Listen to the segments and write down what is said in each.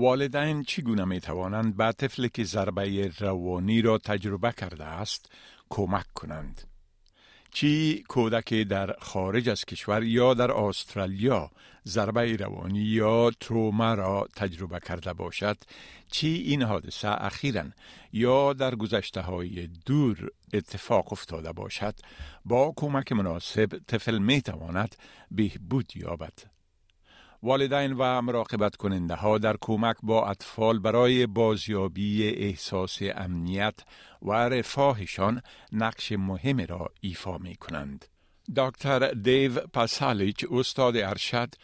والدین چگونه می توانند به طفلی که ضربه روانی را تجربه کرده است کمک کنند؟ چی کودک در خارج از کشور یا در استرالیا ضربه روانی یا تروما را تجربه کرده باشد؟ چی این حادثه اخیرا یا در گذشته های دور اتفاق افتاده باشد؟ با کمک مناسب طفل می تواند بهبود یابد. والدین و مراقبت کننده ها در کمک با اطفال برای بازیابی احساس امنیت و رفاهشان نقش مهم را ایفا می کنند. دکتر دیو پاسالیچ استاد ارشد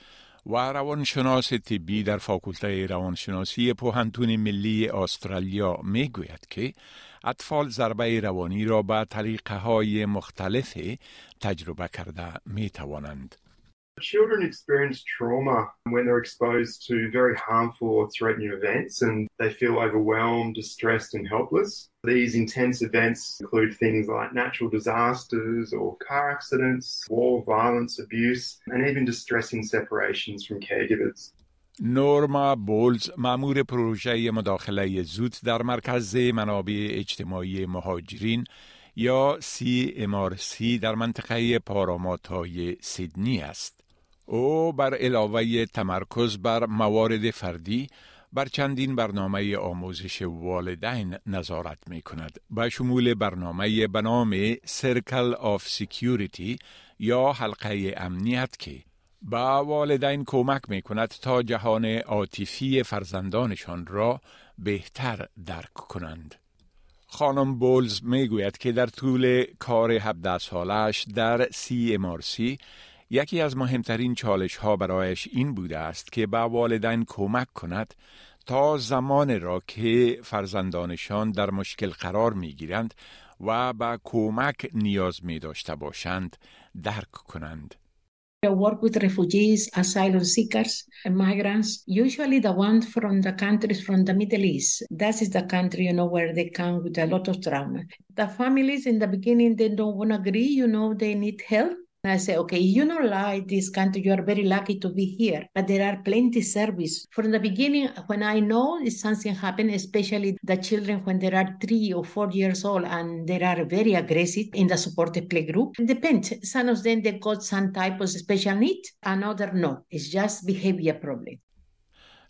و روانشناس طبی در فاکولته روانشناسی پوهنتون ملی استرالیا می گوید که اطفال ضربه روانی را به طریقه های مختلف تجربه کرده می توانند. Children experience trauma when they're exposed to very harmful or threatening events and they feel overwhelmed, distressed, and helpless. These intense events include things like natural disasters or car accidents, war, violence, abuse, and even distressing separations from caregivers. نورما بولز مامور پروژه مداخله زود در مرکز منابع اجتماعی مهاجرین یا سی امارسی در منطقه پاراماتای سیدنی است. او بر علاوه تمرکز بر موارد فردی بر چندین برنامه آموزش والدین نظارت می کند به شمول برنامه به نام سرکل آف سیکیوریتی یا حلقه امنیت که به والدین کمک می کند تا جهان عاطفی فرزندانشان را بهتر درک کنند. خانم بولز می گوید که در طول کار 17 سالش در سی امارسی یکی از مهمترین چالش ها برایش این بوده است که به والدین کمک کند تا زمان را که فرزندانشان در مشکل قرار می گیرند و به کمک نیاز می داشته باشند درک کنند. I work with refugees, asylum seekers, and migrants, usually the ones from the countries from the Middle East. That is the country, you know, where they come with a lot of trauma. The families in the beginning, they don't want to agree, you know, they need help. I say, okay, you don't like this country, you are very lucky to be here, but there are plenty service. From the beginning, when I know if something happened, especially the children when they are three or four years old and they are very aggressive in the supported play group, it depends. Some of them, they got some type of special need, another no. It's just behavior problem.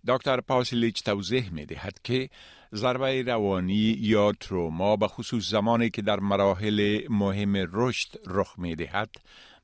دکتر پاسیلیچ توضیح می دهد که ضربه روانی یا تروما به خصوص زمانی که در مراحل مهم رشد رخ می دهد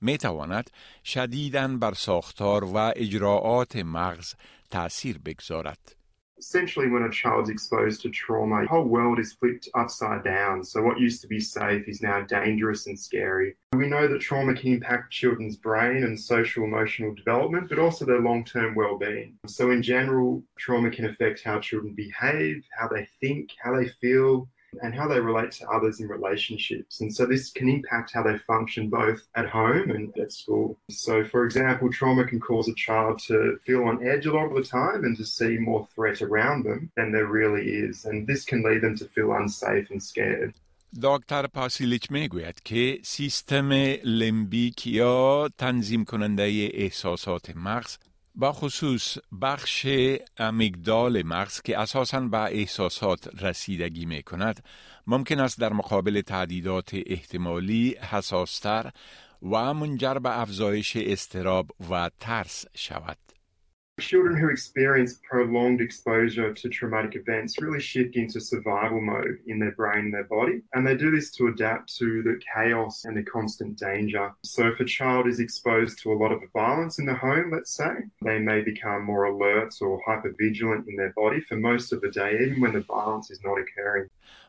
می تواند شدیداً بر ساختار و اجراعات مغز تأثیر بگذارد. Essentially, when a child's exposed to trauma, the whole world is flipped upside down. So, what used to be safe is now dangerous and scary. We know that trauma can impact children's brain and social emotional development, but also their long term well being. So, in general, trauma can affect how children behave, how they think, how they feel, and how they relate to others in relationships. And so this can impact how they function both at home and at school. So, for example, trauma can cause a child to feel on edge a lot of the time and to see more threat around them than there really is. And this can lead them to feel unsafe and scared. دکتر پاسیلیچ می گوید که سیستم لمبیک یا تنظیم کننده احساسات مغز با خصوص بخش امیگدال مغز که اساساً به احساسات رسیدگی می کند ممکن است در مقابل تعدیدات احتمالی حساستر و منجر به افزایش استراب و ترس شود. Children who experience prolonged exposure to traumatic events really shift into survival mode in their brain and their body. And they do this to adapt to the chaos and the constant danger. So if a child is exposed to a lot of violence in the home, let's say, they may become more alert or hypervigilant in their body for most of the day, even when the violence is not occurring.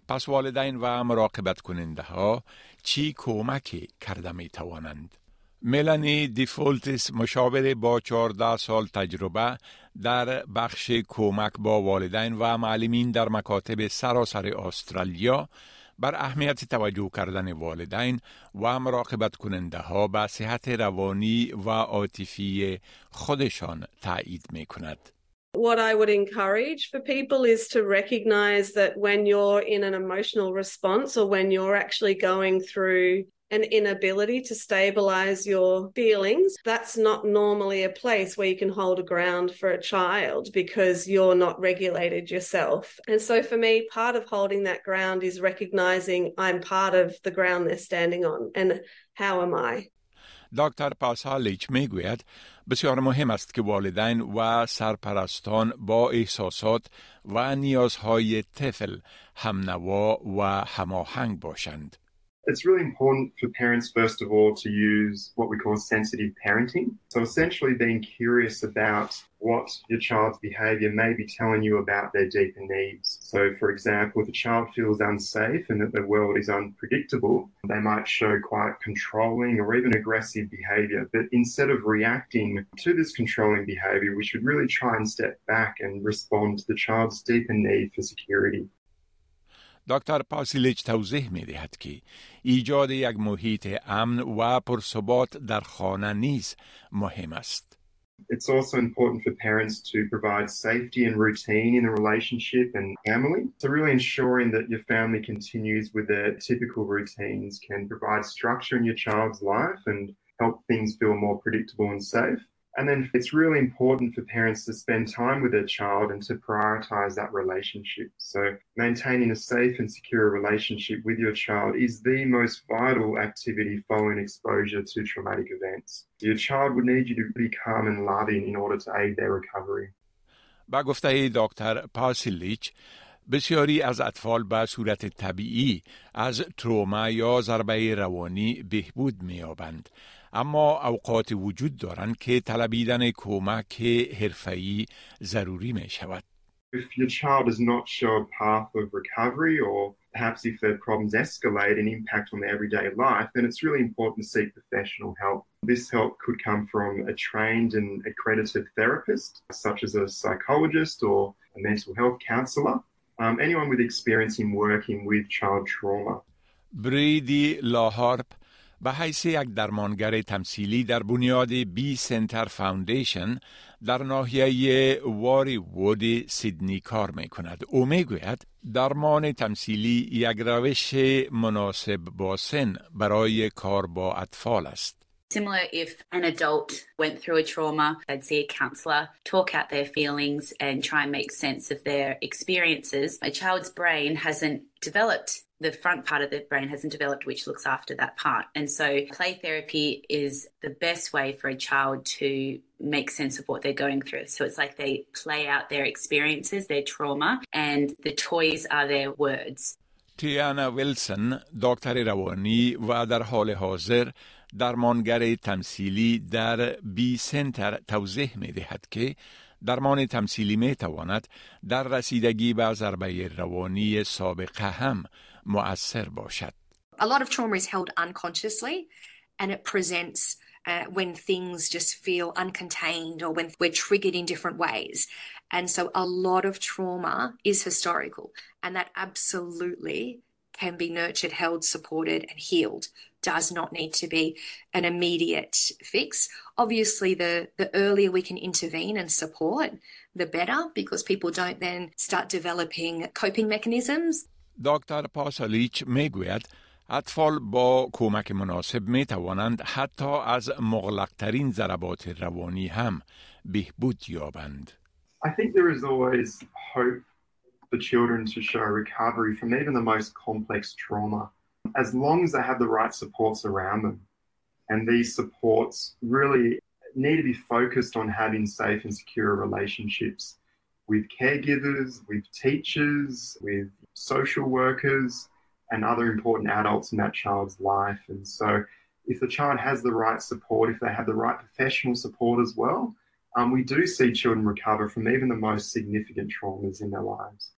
پس والدین و مراقبت کننده ها چی کمکی کرده می توانند؟ ملانی دیفولتس مشاور با 14 سال تجربه در بخش کمک با والدین و معلمین در مکاتب سراسر استرالیا بر اهمیت توجه کردن والدین و مراقبت کننده ها به صحت روانی و عاطفی خودشان تایید می کند. What I would encourage for people is to recognize that when you're in an emotional response or when you're actually going through an inability to stabilize your feelings, that's not normally a place where you can hold a ground for a child because you're not regulated yourself. And so for me, part of holding that ground is recognizing I'm part of the ground they're standing on and how am I? دکتر پاسالیچ می‌گوید بسیار مهم است که والدین و سرپرستان با احساسات و نیازهای طفل همنوا و هماهنگ باشند. It's really important for parents, first of all, to use what we call sensitive parenting. So, essentially, being curious about what your child's behavior may be telling you about their deeper needs. So, for example, if a child feels unsafe and that the world is unpredictable, they might show quite controlling or even aggressive behavior. But instead of reacting to this controlling behavior, we should really try and step back and respond to the child's deeper need for security. دکتر پاسیلیچ توضیح می دهد که ایجاد یک محیط امن و پرثبات در خانه نیز مهم است. It's also important for parents to provide safety and routine in the relationship and family. So, really ensuring that your family continues with their typical routines can provide structure in your child's life and help things feel more predictable and safe. And then it's really important for parents to spend time with their child and to prioritize that relationship. So, maintaining a safe and secure relationship with your child is the most vital activity following exposure to traumatic events. Your child would need you to be calm and loving in order to aid their recovery. با گفته دکتر پاسیلیچ بسیاری از اطفال به صورت طبیعی از تروما یا ضربه روانی بهبود می‌یابند اما اوقات وجود دارند که طلبیدن کمک حرفه‌ای ضروری می شود. If your child does not show a path of recovery or perhaps if their problems escalate and impact on their everyday life, then it's really important to seek professional help. This help could come from a trained and accredited therapist, such as a psychologist or a mental health counselor, um, anyone with experience in working with child trauma. بریدی لاهارپ به حیث یک درمانگر تمثیلی در بنیاد بی سنتر فاوندیشن در ناحیه واری وود سیدنی کار می کند. او می گوید درمان تمثیلی یک روش مناسب با سن برای کار با اطفال است. Similar if an adult went through a trauma, they'd see a counsellor, talk out their feelings, and try and make sense of their experiences. A child's brain hasn't developed the front part of the brain hasn't developed, which looks after that part. And so, play therapy is the best way for a child to make sense of what they're going through. So, it's like they play out their experiences, their trauma, and the toys are their words. تیانا ویلسون دکتر روانی و در حال حاضر درمانگر تمثیلی در بی سنتر توضیح می دهد که درمان تمثیلی می تواند در رسیدگی به ضربه روانی سابقه هم مؤثر باشد. A lot of trauma is held unconsciously and it presents uh, when things just feel uncontained or when we're triggered in different ways. And so a lot of trauma is historical and that absolutely can be nurtured, held, supported, and healed. Does not need to be an immediate fix. Obviously, the, the earlier we can intervene and support, the better, because people don't then start developing coping mechanisms دکتر پاسالیچ می‌گوید اطفال با کمک مناسب می توانند حتی از مغلقترین ضربات روانی هم بهبود یابند. I think there is always hope for children to show recovery from even the most complex trauma, as long as they have the right supports around them. And these supports really need to be focused on having safe and secure relationships with caregivers, with teachers, with social workers, and other important adults in that child's life. And so, if the child has the right support, if they have the right professional support as well, um, we do see children recover from even the most significant traumas in their lives.